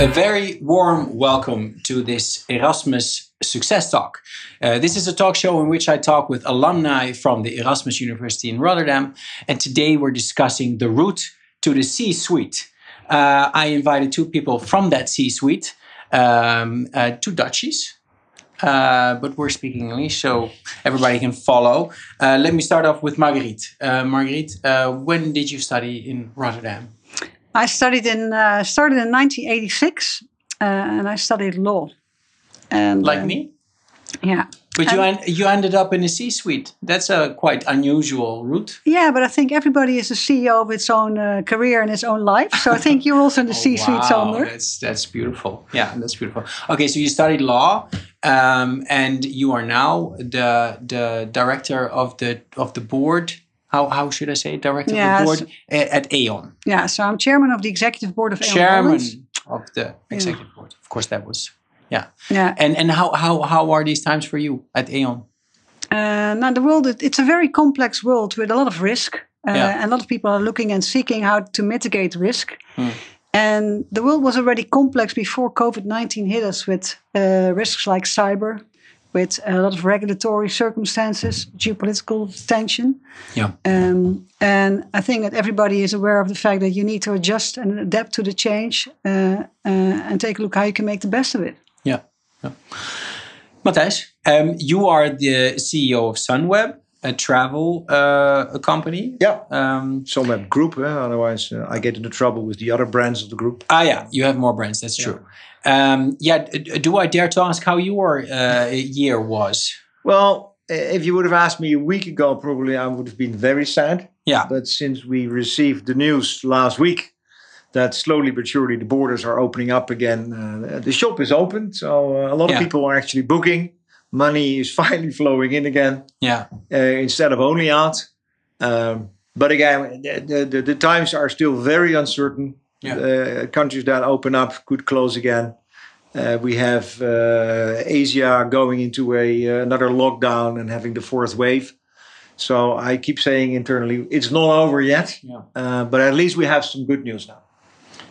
A very warm welcome to this Erasmus Success Talk. Uh, this is a talk show in which I talk with alumni from the Erasmus University in Rotterdam, and today we're discussing the route to the C suite. Uh, I invited two people from that C suite, um, uh, two Dutchies. Uh, but we're speaking English, so everybody can follow. Uh, let me start off with Marguerite. Uh, Marguerite, when did you study in Rotterdam? I studied in uh, started in 1986, uh, and I studied law. And like uh, me, yeah. But you en you ended up in a C-suite. That's a quite unusual route. Yeah, but I think everybody is a CEO of its own uh, career and its own life. So I think you're also in the oh, C-suite wow. somewhere. That's that's beautiful. Yeah, that's beautiful. Okay, so you studied law, um, and you are now the the director of the of the board how, how should I say, director yeah, of the board at, at Aon. Yeah, so I'm chairman of the executive board of chairman Aon. of the executive yeah. board. Of course, that was yeah. Yeah. And and how how how are these times for you at Aon? Uh, now the world it's a very complex world with a lot of risk. Uh, yeah. And a lot of people are looking and seeking how to mitigate risk. Hmm. And the world was already complex before COVID 19 hit us with uh, risks like cyber, with a lot of regulatory circumstances, geopolitical tension. Yeah. Um, and I think that everybody is aware of the fact that you need to adjust and adapt to the change uh, uh, and take a look how you can make the best of it. Yeah. yeah. Mattijs, um, you are the CEO of Sunweb, a travel uh, company. Yeah. Um, Sunweb Group. Eh? Otherwise, uh, I get into trouble with the other brands of the group. Ah, yeah. You have more brands. That's yeah. true. Um, yeah, do I dare to ask how your uh, year was? Well, if you would have asked me a week ago, probably I would have been very sad. Yeah. But since we received the news last week that slowly but surely the borders are opening up again, uh, the shop is open. So uh, a lot yeah. of people are actually booking. Money is finally flowing in again. Yeah. Uh, instead of only out. Um, but again, the, the, the times are still very uncertain. Yeah. Uh, countries that open up could close again. Uh, we have uh, Asia going into a uh, another lockdown and having the fourth wave. So I keep saying internally, it's not over yet. Yeah. Uh, but at least we have some good news now.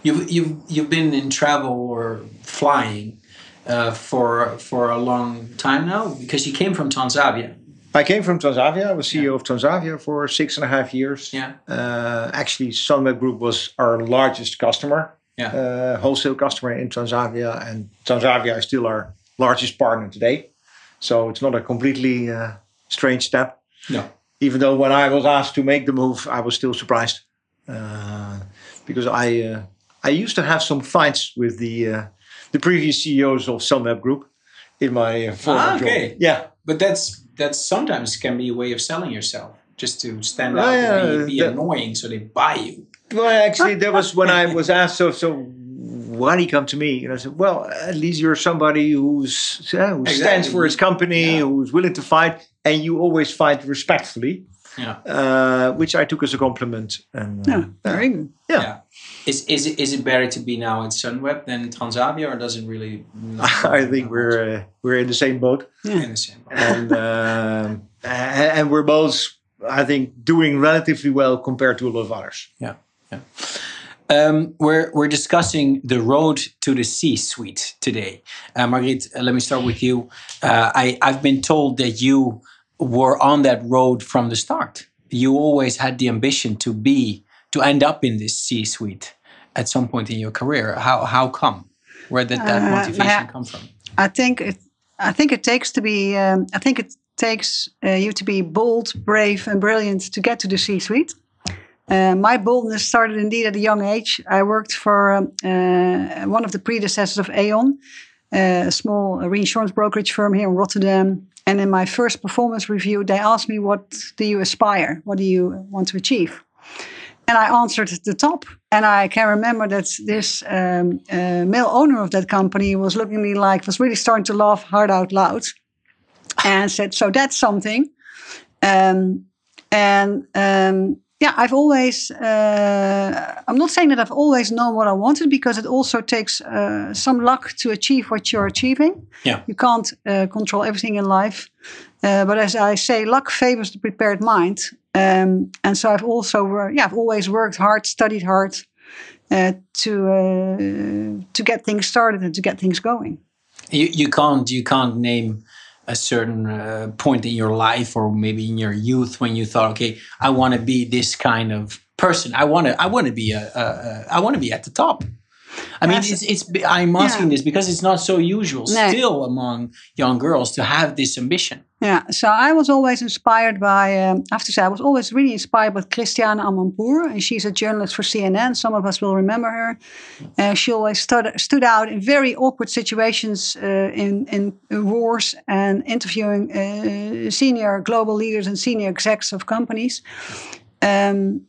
You've you've you've been in travel or flying uh, for for a long time now because you came from Transavia. I came from Transavia. I was CEO yeah. of Transavia for six and a half years. Yeah. Uh, actually, Sunweb Group was our largest customer, yeah. uh, wholesale customer in Transavia, and Transavia is still our largest partner today. So it's not a completely uh, strange step. No. Even though when I was asked to make the move, I was still surprised uh, because I uh, I used to have some fights with the uh, the previous CEOs of Sunweb Group in my former ah, okay. job. Yeah, but that's that sometimes can be a way of selling yourself, just to stand out yeah, and be, be that, annoying, so they buy you. Well, actually, that was when I was asked. So, so why do you come to me? And I said, well, at least you're somebody who's uh, who exactly. stands for his company, yeah. who's willing to fight, and you always fight respectfully. Yeah. Uh, which I took as a compliment. And, uh, yeah, very good. Yeah. yeah. Is, is, it, is it better to be now at Sunweb than Transavia, or does it really? I think we're uh, we're in the same boat. Yeah. In the same boat. And um, and we're both, I think, doing relatively well compared to a lot of others. Yeah. Yeah. Um, we're we're discussing the road to the C-suite today. Uh, Margriet, uh, let me start with you. Uh, I I've been told that you were on that road from the start. You always had the ambition to be to end up in this C-suite at some point in your career. How how come? Where did that uh, motivation come from? I think it. I think it takes to be. Um, I think it takes uh, you to be bold, brave, and brilliant to get to the C-suite. Uh, my boldness started indeed at a young age. I worked for um, uh, one of the predecessors of Aon, uh, a small reinsurance brokerage firm here in Rotterdam. And in my first performance review, they asked me, What do you aspire? What do you want to achieve? And I answered at the top. And I can remember that this um, uh, male owner of that company was looking at me like, was really starting to laugh hard out loud and said, So that's something. Um, and um, yeah, I've always, uh, I'm not saying that I've always known what I wanted because it also takes uh, some luck to achieve what you're achieving. Yeah. You can't uh, control everything in life. Uh, but as I say, luck favors the prepared mind. Um, and so I've also, yeah, I've always worked hard, studied hard, uh, to uh, to get things started and to get things going. You you can't you can't name a certain uh, point in your life or maybe in your youth when you thought, okay, I want to be this kind of person. I want to I want to be a, a, a I want to be at the top. I mean, it's, it's, I'm asking yeah. this because it's not so usual no. still among young girls to have this ambition. Yeah, so I was always inspired by, um, I have to say, I was always really inspired by Christiane Amanpour, and she's a journalist for CNN. Some of us will remember her. Uh, she always stood, stood out in very awkward situations uh, in, in wars and interviewing uh, senior global leaders and senior execs of companies. Um,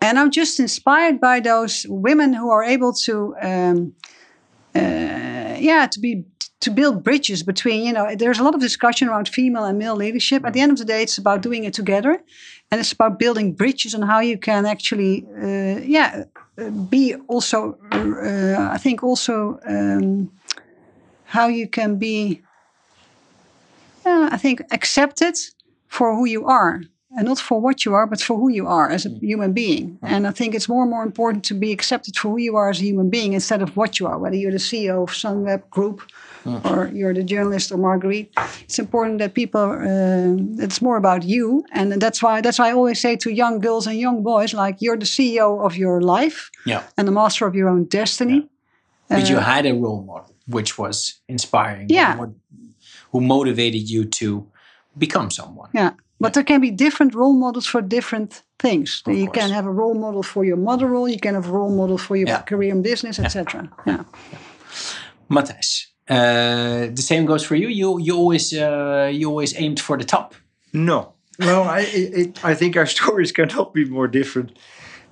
and I'm just inspired by those women who are able to, um, uh, yeah, to be to build bridges between. You know, there's a lot of discussion around female and male leadership. At the end of the day, it's about doing it together, and it's about building bridges on how you can actually, uh, yeah, be also. Uh, I think also um, how you can be. I think accepted for who you are and not for what you are, but for who you are as a mm. human being. Mm. And I think it's more and more important to be accepted for who you are as a human being instead of what you are, whether you're the CEO of Sunweb Group mm. or you're the journalist or Marguerite. It's important that people, uh, it's more about you. And that's why, that's why I always say to young girls and young boys, like, you're the CEO of your life yeah. and the master of your own destiny. Yeah. But uh, you had a role model, which was inspiring. Yeah. who motivated you to become someone. Yeah. But there can be different role models for different things. Of you course. can have a role model for your mother role, you can have a role model for your yeah. career in business, etc. Yeah. yeah. Mattijs, uh, the same goes for you. You you always uh, you always aimed for the top. No, well, I it, I think our stories cannot be more different.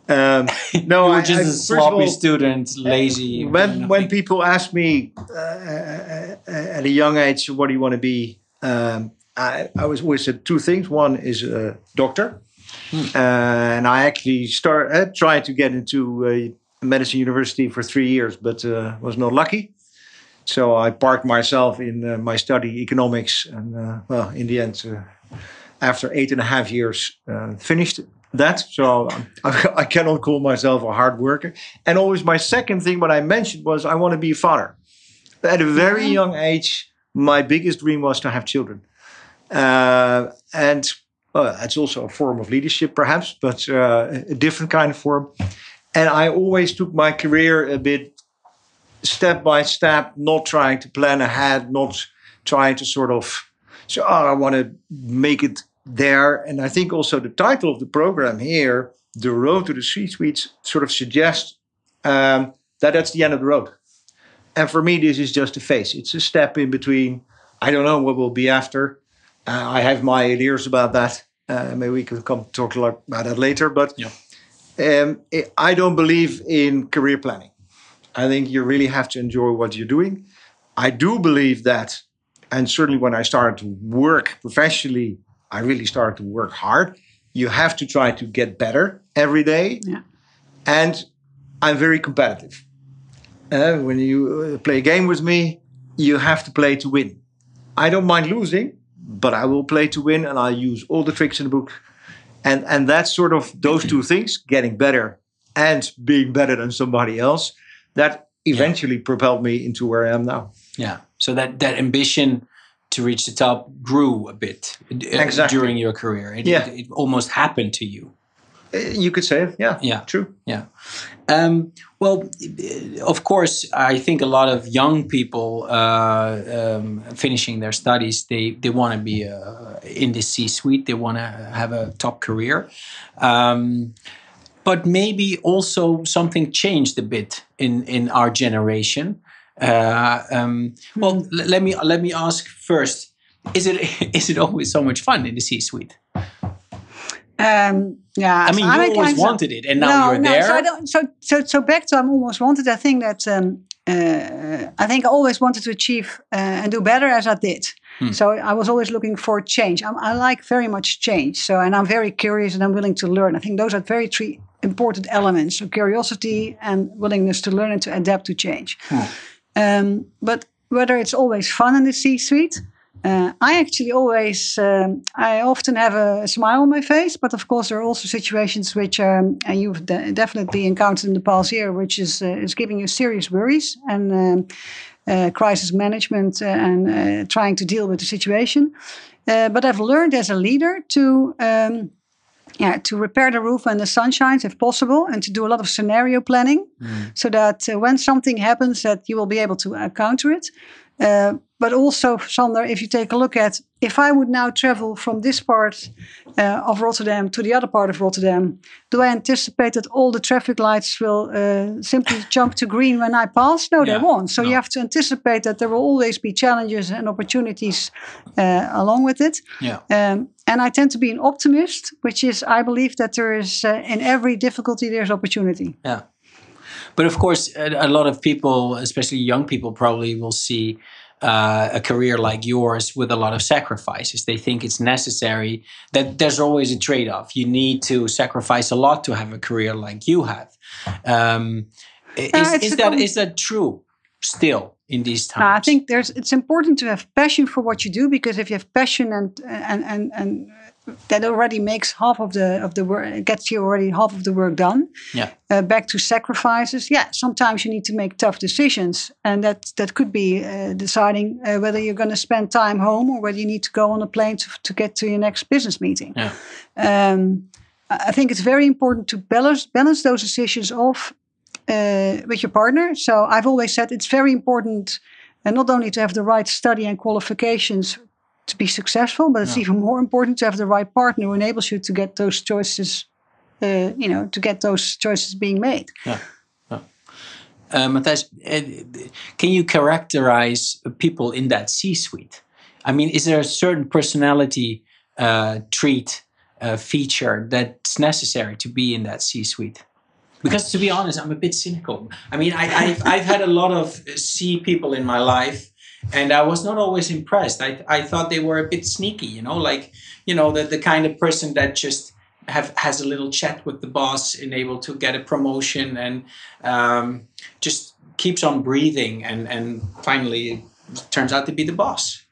Um, no, you were just I, I, a sloppy all, student, lazy. When when people ask me uh, at a young age, what do you want to be? Um, I, I was always said two things. One is a doctor, hmm. uh, and I actually start uh, tried to get into a medicine university for three years, but uh, was not lucky. So I parked myself in uh, my study economics, and uh, well, in the end, uh, after eight and a half years, finished that. So I, I cannot call myself a hard worker. And always my second thing, what I mentioned was I want to be a father. At a very mm-hmm. young age, my biggest dream was to have children. Uh, and it's also a form of leadership, perhaps, but uh, a different kind of form. And I always took my career a bit step by step, not trying to plan ahead, not trying to sort of, so oh, I want to make it there. And I think also the title of the program here, The Road to the C Suite, sort of suggests um, that that's the end of the road. And for me, this is just a phase. It's a step in between. I don't know what will be after. Uh, I have my ideas about that. Uh, maybe we can come talk about that later. But yeah. um, I don't believe in career planning. I think you really have to enjoy what you're doing. I do believe that, and certainly when I started to work professionally, I really started to work hard. You have to try to get better every day. Yeah. And I'm very competitive. Uh, when you uh, play a game with me, you have to play to win. I don't mind losing, but I will play to win and I'll use all the tricks in the book. And and that's sort of those two things, getting better and being better than somebody else, that eventually yeah. propelled me into where I am now. Yeah. So that that ambition to reach the top grew a bit uh, exactly. during your career. It, yeah. it, it almost happened to you. Uh, you could say it. Yeah. Yeah. True. Yeah. Um, well, of course, I think a lot of young people uh, um, finishing their studies, they, they want to be uh, in the C suite, they want to have a top career. Um, but maybe also something changed a bit in, in our generation. Uh, um, well, let me let me ask first: Is it is it always so much fun in the C suite? Um, yeah, I mean, you I always wanted it, and now no, you're no, there. So, I don't, so, so, so back to I'm almost wanted. I think that um, uh, I think I always wanted to achieve uh, and do better as I did. Hmm. So I was always looking for change. I'm, i like very much change. So and I'm very curious and I'm willing to learn. I think those are very three important elements: so curiosity and willingness to learn and to adapt to change. Hmm. Um, but whether it's always fun in the C-suite Uh, I actually always, um, I often have a smile on my face, but of course there are also situations which, um, and you've de- definitely encountered in the past year, which is uh, is giving you serious worries and um, uh, crisis management uh, and uh, trying to deal with the situation. Uh, but I've learned as a leader to. Um, yeah, to repair the roof when the sun shines, if possible, and to do a lot of scenario planning, mm. so that when something happens, that you will be able to counter it. Uh, but also, Sander, if you take a look at if I would now travel from this part uh, of Rotterdam to the other part of Rotterdam, do I anticipate that all the traffic lights will uh, simply jump to green when I pass? No, yeah, they won't. So no. you have to anticipate that there will always be challenges and opportunities uh, along with it. Yeah. Um, and I tend to be an optimist, which is I believe that there is uh, in every difficulty there's opportunity. Yeah. But of course, a, lot of people, especially young people, probably will see uh, a career like yours with a lot of sacrifices. They think it's necessary that there's always a trade off. You need to sacrifice a lot to have a career like you have. Um, is, is that is that true still in these times? I think there's it's important to have passion for what you do because if you have passion and and and, and that already makes half of the of the work gets you already half of the work done. Yeah. Uh, back to sacrifices. Yeah, sometimes you need to make tough decisions, and that that could be uh, deciding uh, whether you're going to spend time home or whether you need to go on a plane to, to get to your next business meeting. Yeah. Um, I think it's very important to balance balance those decisions off uh, with your partner. So I've always said it's very important, and uh, not only to have the right study and qualifications to be successful, but it's yeah. even more important to have the right partner who enables you to get those choices, uh, you know, to get those choices being made. Yeah. yeah. Uh, Mattijs, uh, can you characterize people in that C-suite? I mean, is there a certain personality uh, trait, uh, feature that's necessary to be in that C-suite? Because to be honest, I'm a bit cynical. I mean, I, have I've had a lot of C people in my life and I was not always impressed. I I thought they were a bit sneaky, you know, like you know the the kind of person that just have has a little chat with the boss and able to get a promotion and um, just keeps on breathing and and finally turns out to be the boss.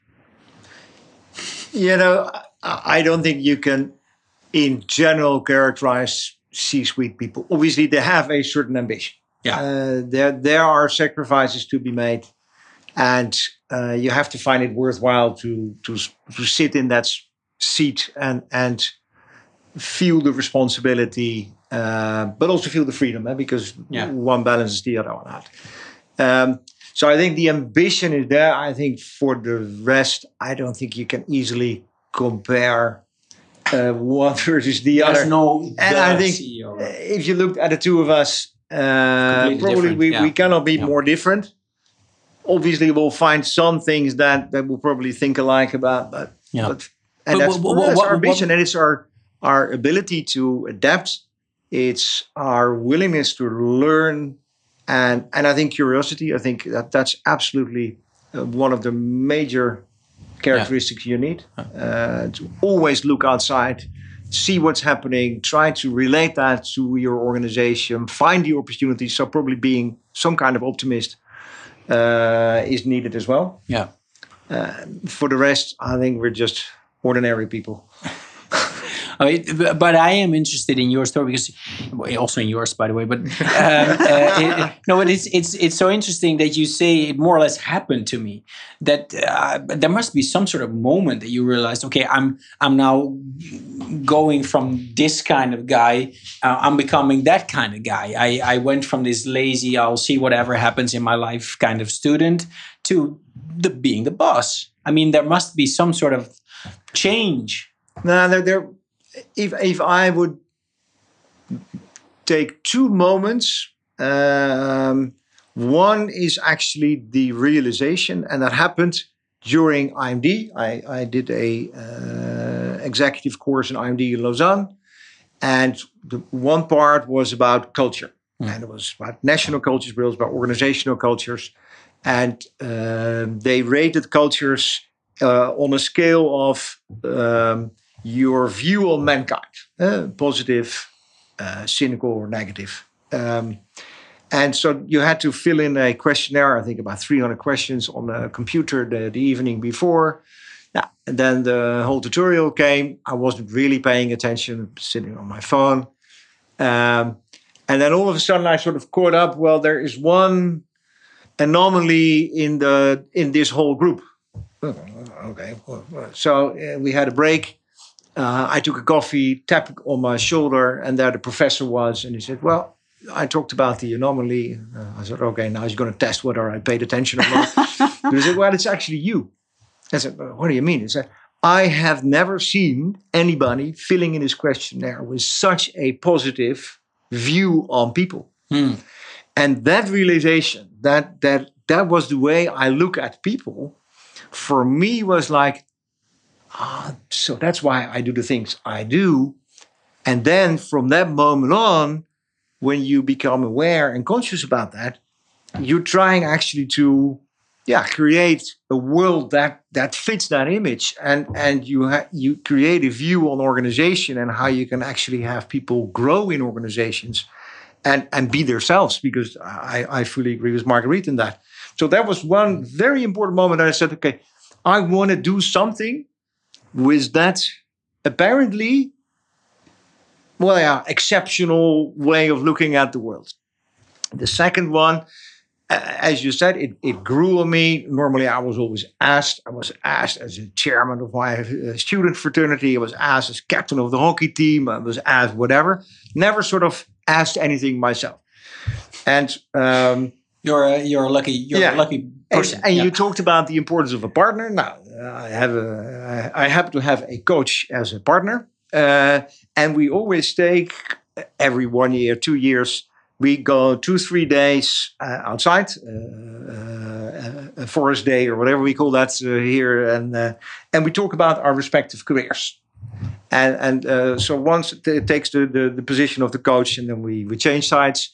You know, I don't think you can, in general, characterize C-suite people. Obviously, they have a certain ambition. Yeah, uh, there there are sacrifices to be made and uh, you have to find it worthwhile to to to sit in that seat and and feel the responsibility, uh, but also feel the freedom, eh? because yeah. one balances the other one out. Um, so I think the ambition is there. I think for the rest, I don't think you can easily compare uh, one versus the There's other. no, and I think CEO. if you looked at the two of us, uh, probably we, yeah. we cannot be yeah. more different obviously we'll find some things that that we'll probably think alike about but yeah. but, and but, that's, what, that's what, our ambition and it's our our ability to adapt. It's our willingness to learn and and i think curiosity. I think that that's absolutely uh, one of the major characteristics yeah. you need. Uh, to always look outside see what's happening try to relate that to your organization find the opportunities. So probably being some kind of optimist uh, is needed as well. Yeah. Uh, for the rest, I think we're just ordinary people. I mean, but I am interested in your story because also in yours, by the way. But um, uh, it, no, but it's it's it's so interesting that you say it more or less happened to me. That uh, there must be some sort of moment that you realized, okay, I'm I'm now going from this kind of guy, uh, I'm becoming that kind of guy. I I went from this lazy, I'll see whatever happens in my life kind of student to the being the boss. I mean, there must be some sort of change. No, there, there if if I would take two moments, um, one is actually the realization, and that happened during IMD. I, I did a uh, executive course in IMD in Lausanne, and the one part was about culture, mm. and it was about national cultures, but it was about organizational cultures, and uh, they rated cultures uh, on a scale of um, your view on mankind, uh, positive, uh, cynical, or negative. Um, and so you had to fill in a questionnaire, I think about 300 questions on a computer the, the evening before. and then the whole tutorial came. I wasn't really paying attention, sitting on my phone. Um, and then all of a sudden, I sort of caught up. Well, there is one anomaly in the in this whole group. Oh, okay, so uh, we had a break. Uh, I took a coffee, tap on my shoulder, and there the professor was, and he said, "Well, I talked about the anomaly." Uh, I said, "Okay, now he's going to test whether I paid attention or not." he said, "Well, it's actually you." I said, "What do you mean?" He said, "I have never seen anybody filling in his questionnaire with such a positive view on people." Hmm. And that realization, that that that was the way I look at people, for me was like, ah, so that's why I do the things I do. And then from that moment on, when you become aware and conscious about that, you're trying actually to yeah create a world that that fits that image and and you ha- you create a view on organization and how you can actually have people grow in organizations and and be themselves because I, I fully agree with Marguerite in that. So that was one very important moment. I said, okay, I want to do something with that apparently, well, yeah, exceptional way of looking at the world. The second one, as you said, it, it grew on me. Normally, I was always asked. I was asked as a chairman of my uh, student fraternity. I was asked as captain of the hockey team. I was asked whatever. Never sort of asked anything myself. And um, you're a, you're a lucky you're yeah. a lucky person. And, and yeah. you talked about the importance of a partner. Now, I have a I happen to have a coach as a partner, uh, and we always take every one year, two years. We go two, three days uh, outside, uh, uh a forest day or whatever we call that uh, here, and uh, and we talk about our respective careers. And, and uh, so once it takes the, the, the, position of the coach, and then we, we change sides.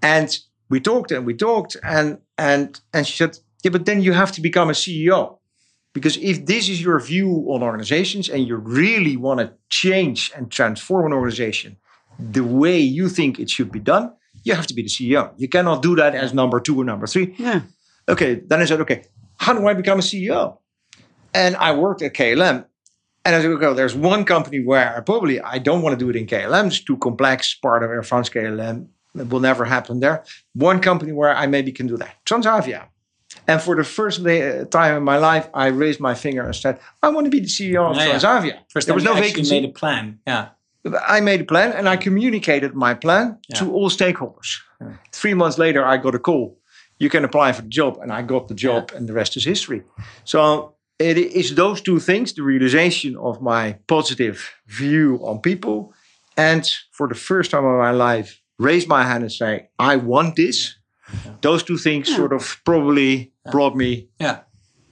And we talked and we talked, and, and, and she said, Yeah, but then you have to become a CEO. Because if this is your view on organizations and you really want to change and transform an organization the way you think it should be done, you have to be the CEO. You cannot do that as number two or number three. Yeah. Okay, then I said, okay, how do I become a CEO? And I worked at KLM and I said, okay, there's one company where I probably I don't want to do it in KLM. It's too complex. Part of Air France KLM. It will never happen there. One company where I maybe can do that. Transavia. And for the first day, uh, time in my life, I raised my finger and said, I want to be the CEO of yeah, Transavia. Yeah. First there was no vacancy. made a plan. Yeah. I made a plan and I communicated my plan yeah. to all stakeholders. Three months later, I got a call. You can apply for the job. And I got the job, and the rest is history. So it is those two things the realization of my positive view on people and for the first time in my life raise my hand and say i want this those two things yeah. sort of probably yeah. brought me yeah.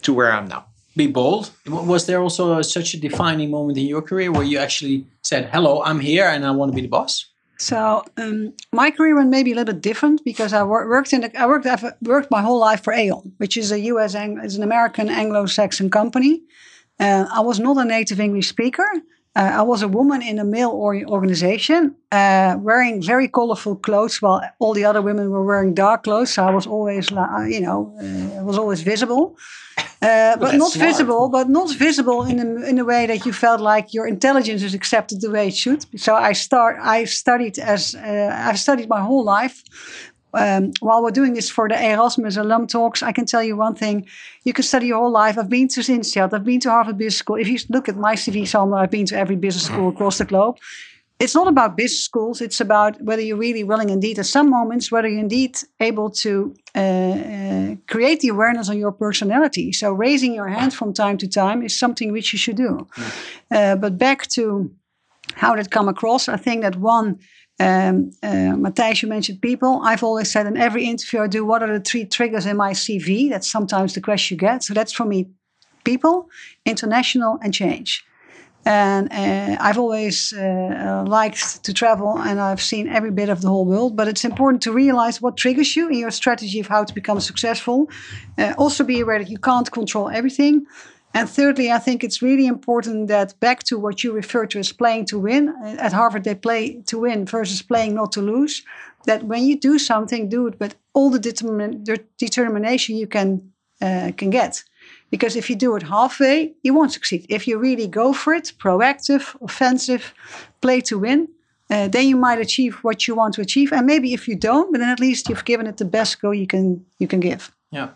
to where i'm now be bold was there also a, such a defining moment in your career where you actually said hello i'm here and i want to be the boss so um, my career went maybe a little bit different because I wor- worked in the, I worked I've worked my whole life for Aon, which is a U.S. is an American Anglo-Saxon company. Uh, I was not a native English speaker. Uh, I was a woman in a male organization, uh, wearing very colorful clothes, while all the other women were wearing dark clothes. So I was always, you know, uh, was always visible. Uh, but not smart. visible, but not visible in a, in a way that you felt like your intelligence is accepted the way it should. So I start. I studied as uh, I've studied my whole life. Um, while we're doing this for the Erasmus alum talks, I can tell you one thing: you can study your whole life. I've been to INSEAD, I've been to Harvard Business School. If you look at my CV, Sander, I've been to every business school across the globe it's not about business schools. It's about whether you're really willing, indeed, at some moments, whether you're indeed able to uh, uh, create the awareness on your personality. So raising your hand from time to time is something which you should do. Uh, but back to how did it come across, I think that one. Um, uh, Mattijs, you mentioned people. I've always said in every interview I do, what are the three triggers in my CV? That's sometimes the question you get. So that's for me people, international, and change. And uh, I've always uh, liked to travel and I've seen every bit of the whole world. But it's important to realize what triggers you in your strategy of how to become successful. Uh, also, be aware that you can't control everything. And thirdly, I think it's really important that back to what you refer to as playing to win. At Harvard, they play to win versus playing not to lose. That when you do something, do it with all the determin- determination you can uh, can get Because if you do it halfway, you won't succeed. If you really go for it, proactive, offensive, play to win, uh, then you might achieve what you want to achieve. And maybe if you don't, but then at least you've given it the best go you can you can give. Yeah.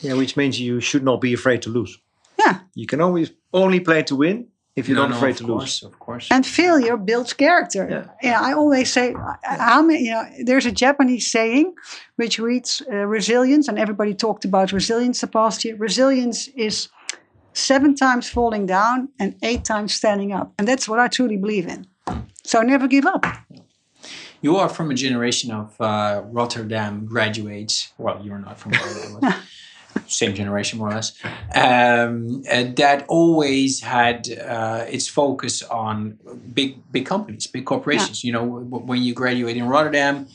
Yeah, which means you should not be afraid to lose. Yeah. You can always only play to win if you're No, not no, afraid to course, lose. Of course. And failure builds character. Yeah. I always say, how many? You know, there's a Japanese saying which reads uh, resilience, and everybody talked about resilience the past year. Resilience is seven times falling down and eight times standing up, and that's what I truly believe in. So never give up. You are from a generation of uh, Rotterdam graduates. Well, you're not from Rotterdam, but same generation more or less. Um, uh, that always had uh, its focus on big, big companies, big corporations. You know, w- when you graduate in Rotterdam.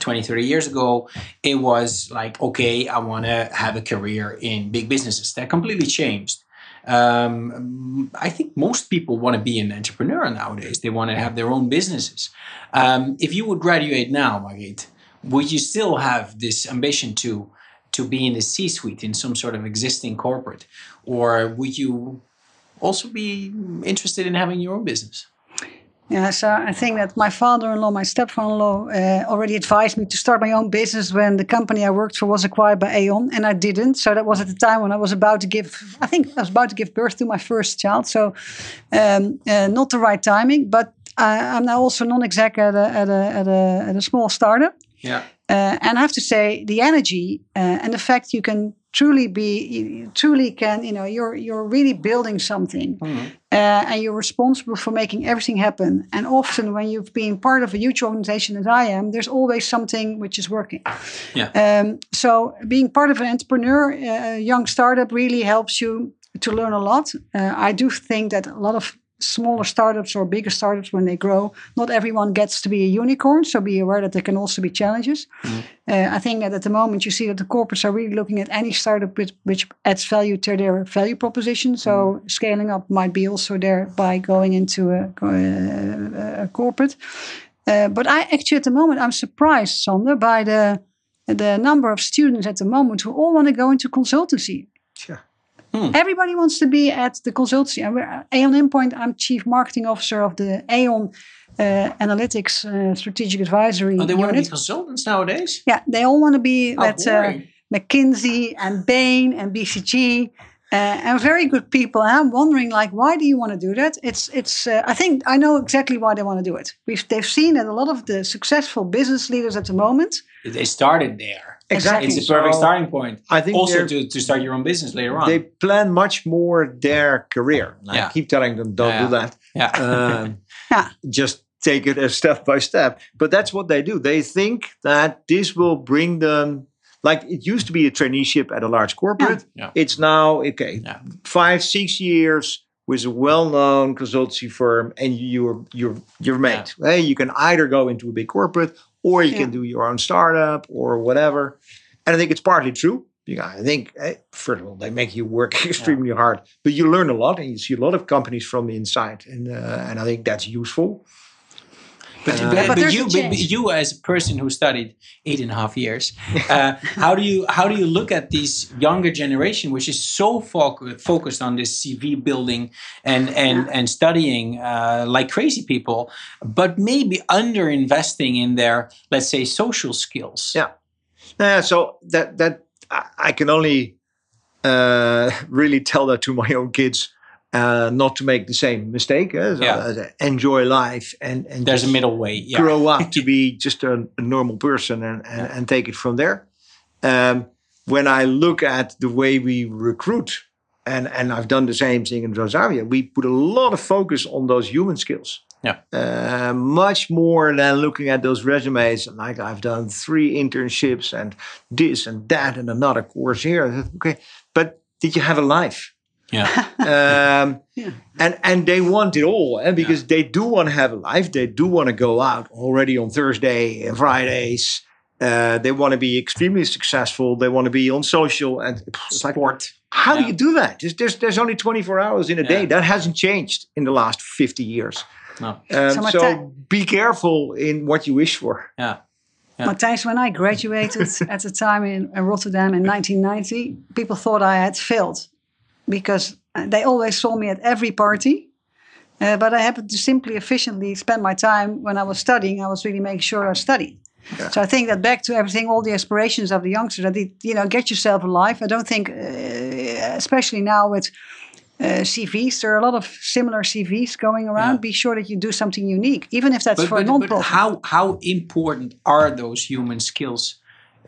20 30 years ago it was like okay i want to have a career in big businesses that completely changed um, I think most people want to be an entrepreneur nowadays. They want to have their own businesses. Um, if you would graduate now, Margit, would you still have this ambition to to be in the C-suite in some sort of existing corporate, or would you also be interested in having your own business? Yeah, so I think that my father-in-law, my stepfather-in-law, uh, already advised me to start my own business when the company I worked for was acquired by Aon, and I didn't. So that was at the time when I was about to give, I think I was about to give birth to my first child. So um, uh, not the right timing. But I, I'm now also non-exec at a, at a, at a, at a small startup. Yeah. Uh, and I have to say, the energy uh, and the fact you can truly be, you truly can, you know, you're you're really building something, Mhm. uh, and you're responsible for making everything happen. And often, when you've been part of a huge organization as I am, there's always something which is working. Yeah. Um, so, being part of an entrepreneur, uh, a young startup, really helps you to learn a lot. Uh, I do think that a lot of smaller startups or bigger startups, when they grow, not everyone gets to be a unicorn. So be aware that there can also be challenges. Uh, I think that at the moment you see that the corporates are really looking at any startup which, which adds value to their value proposition. So scaling up might be also there by going into a, a, a corporate. Uh, but I actually at the moment I'm surprised, Sander, by the the number of students at the moment who all want to go into consultancy. Sure. Everybody wants to be at the consultancy. And we're, Aon Inpoint, I'm chief marketing officer of the Aon uh, Analytics uh, Strategic Advisory Oh, they want to be consultants nowadays. Yeah, they all want to be How at uh. McKinsey and Bain and BCG. Uh, and very good people. And I'm wondering, like, why do you want to do that? It's, it's. Uh, I think I know exactly why they want to do it. We've, they've seen that a lot of the successful business leaders at the moment. They started there. Exactly. It's a perfect So, starting point. I think Also to, to start your own business later on. They plan much more their career. And Yeah. I keep telling them, don't Yeah. do that. yeah. Um, Yeah. just take it as step by step. But that's what they do. They think that this will bring them, like it used to be a traineeship at a large corporate. Yeah. It's now, okay, Yeah. five, six years with a well-known consultancy firm and you're you're you're made. Hey, you can either go into a big corporate or you can do your own startup or whatever. And I think it's partly true. Yeah, I think eh, first of all they make you work extremely hard, but you learn a lot and you see a lot of companies from the inside, and uh, and I think that's useful. But, Uh, but, but but you, but, you as a person who studied eight and a half years, uh, how do you how do you look at this younger generation, which is so foc- focused on this CV building and and and studying uh, like crazy people, but maybe under investing in their let's say social skills? Yeah. Yeah, so that that I, I can only uh, really tell that to my own kids, uh, not to make the same mistake. eh, so, Yeah. uh, enjoy life and and There's a middle way. Yeah. grow up to be just a, a normal person and, and, and take it from there. Um, when I look at the way we recruit, and, and I've done the same thing in Transavia, we put a lot of focus on those human skills. Yeah. Uh, much more than looking at those resumes. Like I've done three internships and this and that and another course here. Okay, but did you have a life? Yeah. um, Yeah. and and they want it all eh, because they do want to have a life they do want to go out already on thursday and fridays uh, they want to be extremely successful they want to be on social and it's like, Sport. how do you do that there's, there's, there's only 24 hours in a day that hasn't changed in the last 50 years No. um, So so, be careful in what you wish for Yeah. Yeah. Mattijs, when I graduated at the time in, in Rotterdam in 1990, people thought I had failed. Because they always saw me at every party. Uh, but I happened to simply efficiently spend my time when I was studying. I was really making sure I studied. Yeah. So I think that back to everything, all the aspirations of the youngsters, that you know, get yourself alive. I don't think, uh, especially now with uh, CVs, there are a lot of similar CVs going around. Yeah. Be sure that you do something unique, even if that's but, for but, a non-profit. But how how important are those human skills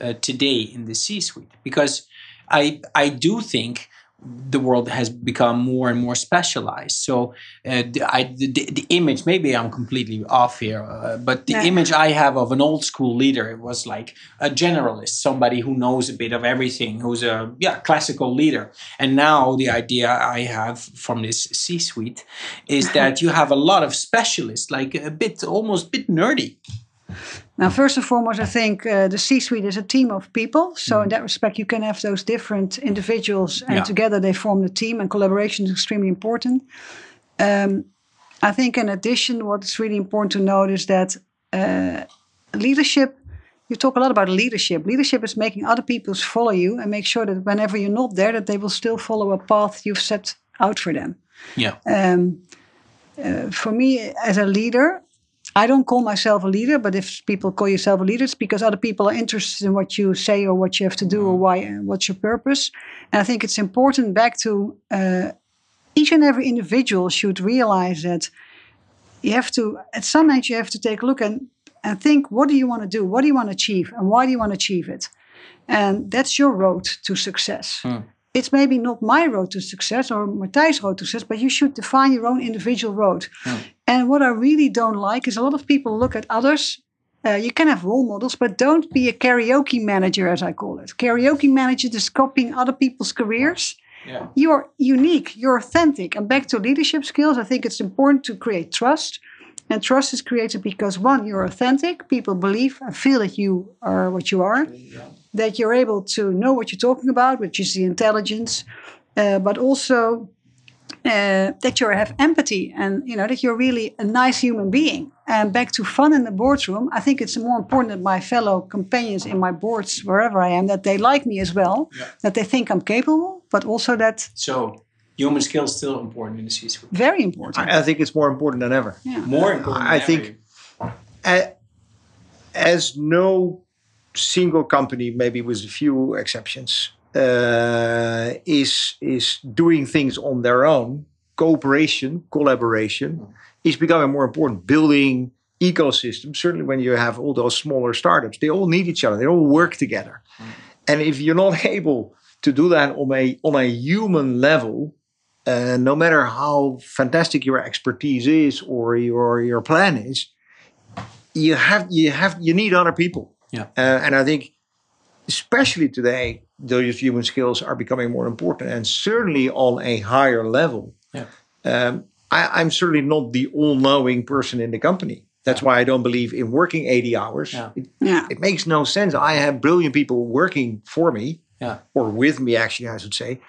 uh, today in the C-suite? Because I I do think the world has become more and more specialized. So uh, the, I, the, the, image, maybe I'm completely off here, uh, but the yeah. image I have of an old school leader was like a generalist, somebody who knows a bit of everything, who's a yeah classical leader. And now the idea I have from this C-suite is that you have a lot of specialists, like a bit almost a bit nerdy. Now, first and foremost, I think uh, the C suite is a team of people. So, mm. in that respect, you can have those different individuals and yeah. together they form the team, and collaboration is extremely important. Um, I think, in addition, what's really important to note is that uh, leadership. You talk a lot about leadership. Leadership is making other people follow you and make sure that whenever you're not there, that they will still follow a path you've set out for them. Yeah. Um, uh, for me, as a leader, I don't call myself a leader, but if people call yourself a leader, it's because other people are interested in what you say or what you have to do or mm-hmm. why, what's your purpose. And I think it's important back to uh, each and every individual should realize that you have to, at some age, you have to take a look and, and think, what do you want to do? What do you want to achieve? And why do you want to achieve it? And that's your road to success. Mm it's maybe not my road to success or Mattijs' road to success, but you should define your own individual road. And what I really don't like is a lot of people look at others. Uh, you can have role models, but don't be a karaoke manager, as I call it. Karaoke manager is copying other people's careers. Yeah. You're unique, you're authentic. And back to leadership skills, I think it's important to create trust. And trust is created because one, you're authentic. People believe and feel that you are what you are. Yeah that you're able to know what you're talking about, which is the intelligence, uh, but also uh, that you have empathy and you know that you're really a nice human being. And back to fun in the boardroom, I think it's more important that my fellow companions in my boards, wherever I am, that they like me as well, yeah. that they think I'm capable, but also that. So human skills still important in the C-suite. Very important. I, I think it's more important than ever. Yeah. More important. I think. as no single company, maybe with a few exceptions, uh, is is doing things on their own. Cooperation, collaboration mm. is becoming more important. Building ecosystems, certainly when you have all those smaller startups, they all need each other. They all work together. Mm. And if you're not able to do that on a on a human level, uh, no matter how fantastic your expertise is or your your plan is, you have you have you need other people yeah. Uh, and I think, especially today, those human skills are becoming more important and certainly on a higher level. Yeah. Um, I, am certainly not the all knowing person in the company. That's yeah. why I don't believe in working 80 hours. Yeah. It, yeah. it makes no sense. I have brilliant people working for me, yeah. or with me, actually, I should say.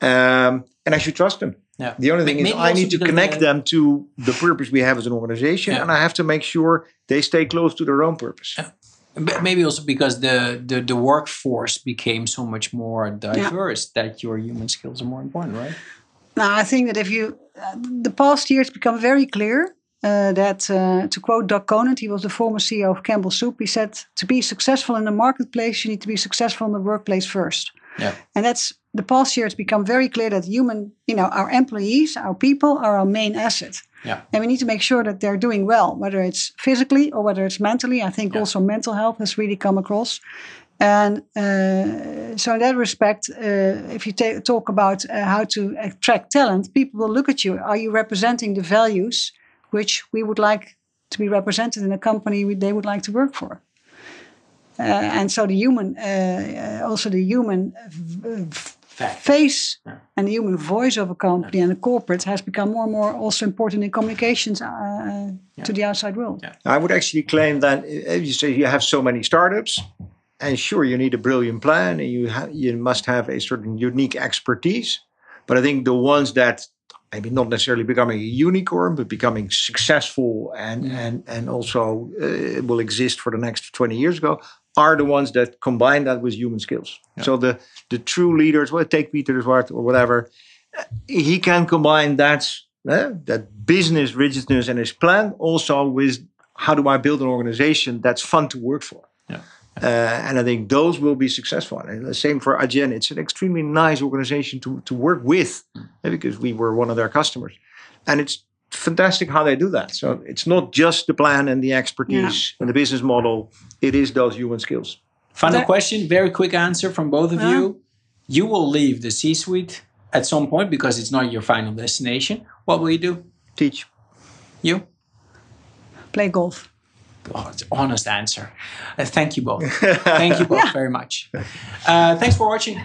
Um, and I should trust them. Yeah. The only thing Maybe is, I need to connect them to the purpose we have as an organization, yeah. and I have to make sure they stay close to their own purpose. Yeah. Maybe also because the, the, the workforce became so much more diverse yeah. that your human skills are more important, right? Now, I think that if you, uh, the past years become very clear uh, that, uh, to quote Doug Conant, he was the former CEO of Campbell Soup, he said, to be successful in the marketplace, you need to be successful in the workplace first. Yeah. And that's the past year, it's become very clear that human, you know, our employees, our people are our main asset. Yeah. And we need to make sure that they're doing well, whether it's physically or whether it's mentally. I think yeah. also mental health has really come across. And uh, so, in that respect, uh, if you ta- talk about uh, how to attract talent, people will look at you. Are you representing the values which we would like to be represented in a company we, they would like to work for? Uh, and so, the human, uh, uh, also the human face yeah. and the human voice of a company yeah. and a corporate has become more and more also important in communications uh, yeah. to the outside world. I would actually claim that you say you have so many startups, and sure you need a brilliant plan and you ha- you must have a certain unique expertise, but I think the ones that maybe not necessarily becoming a unicorn, but becoming successful and and and also uh, will exist for the next twenty years ago are the ones that combine that with human skills. Yeah. So the the true leaders, well, take Pieter Zwart or whatever, he can combine that uh, that business rigidness and his plan also with how do I build an organization that's fun to work for. Yeah. Uh, and I think those will be successful. And the same for Agen. It's an extremely nice organization to, to work with mm. because we were one of their customers. And it's fantastic how they do that. So it's not just the plan and the expertise yeah. and the business model, it is those human skills. Final that, question, very quick answer from both of yeah. you. Uh-huh. You will leave the C suite at some point because it's not your final destination. What will you do? Teach. You? Play golf. Oh, it's honest answer. Uh, thank you both. thank you both yeah. very much. Uh, thanks for watching.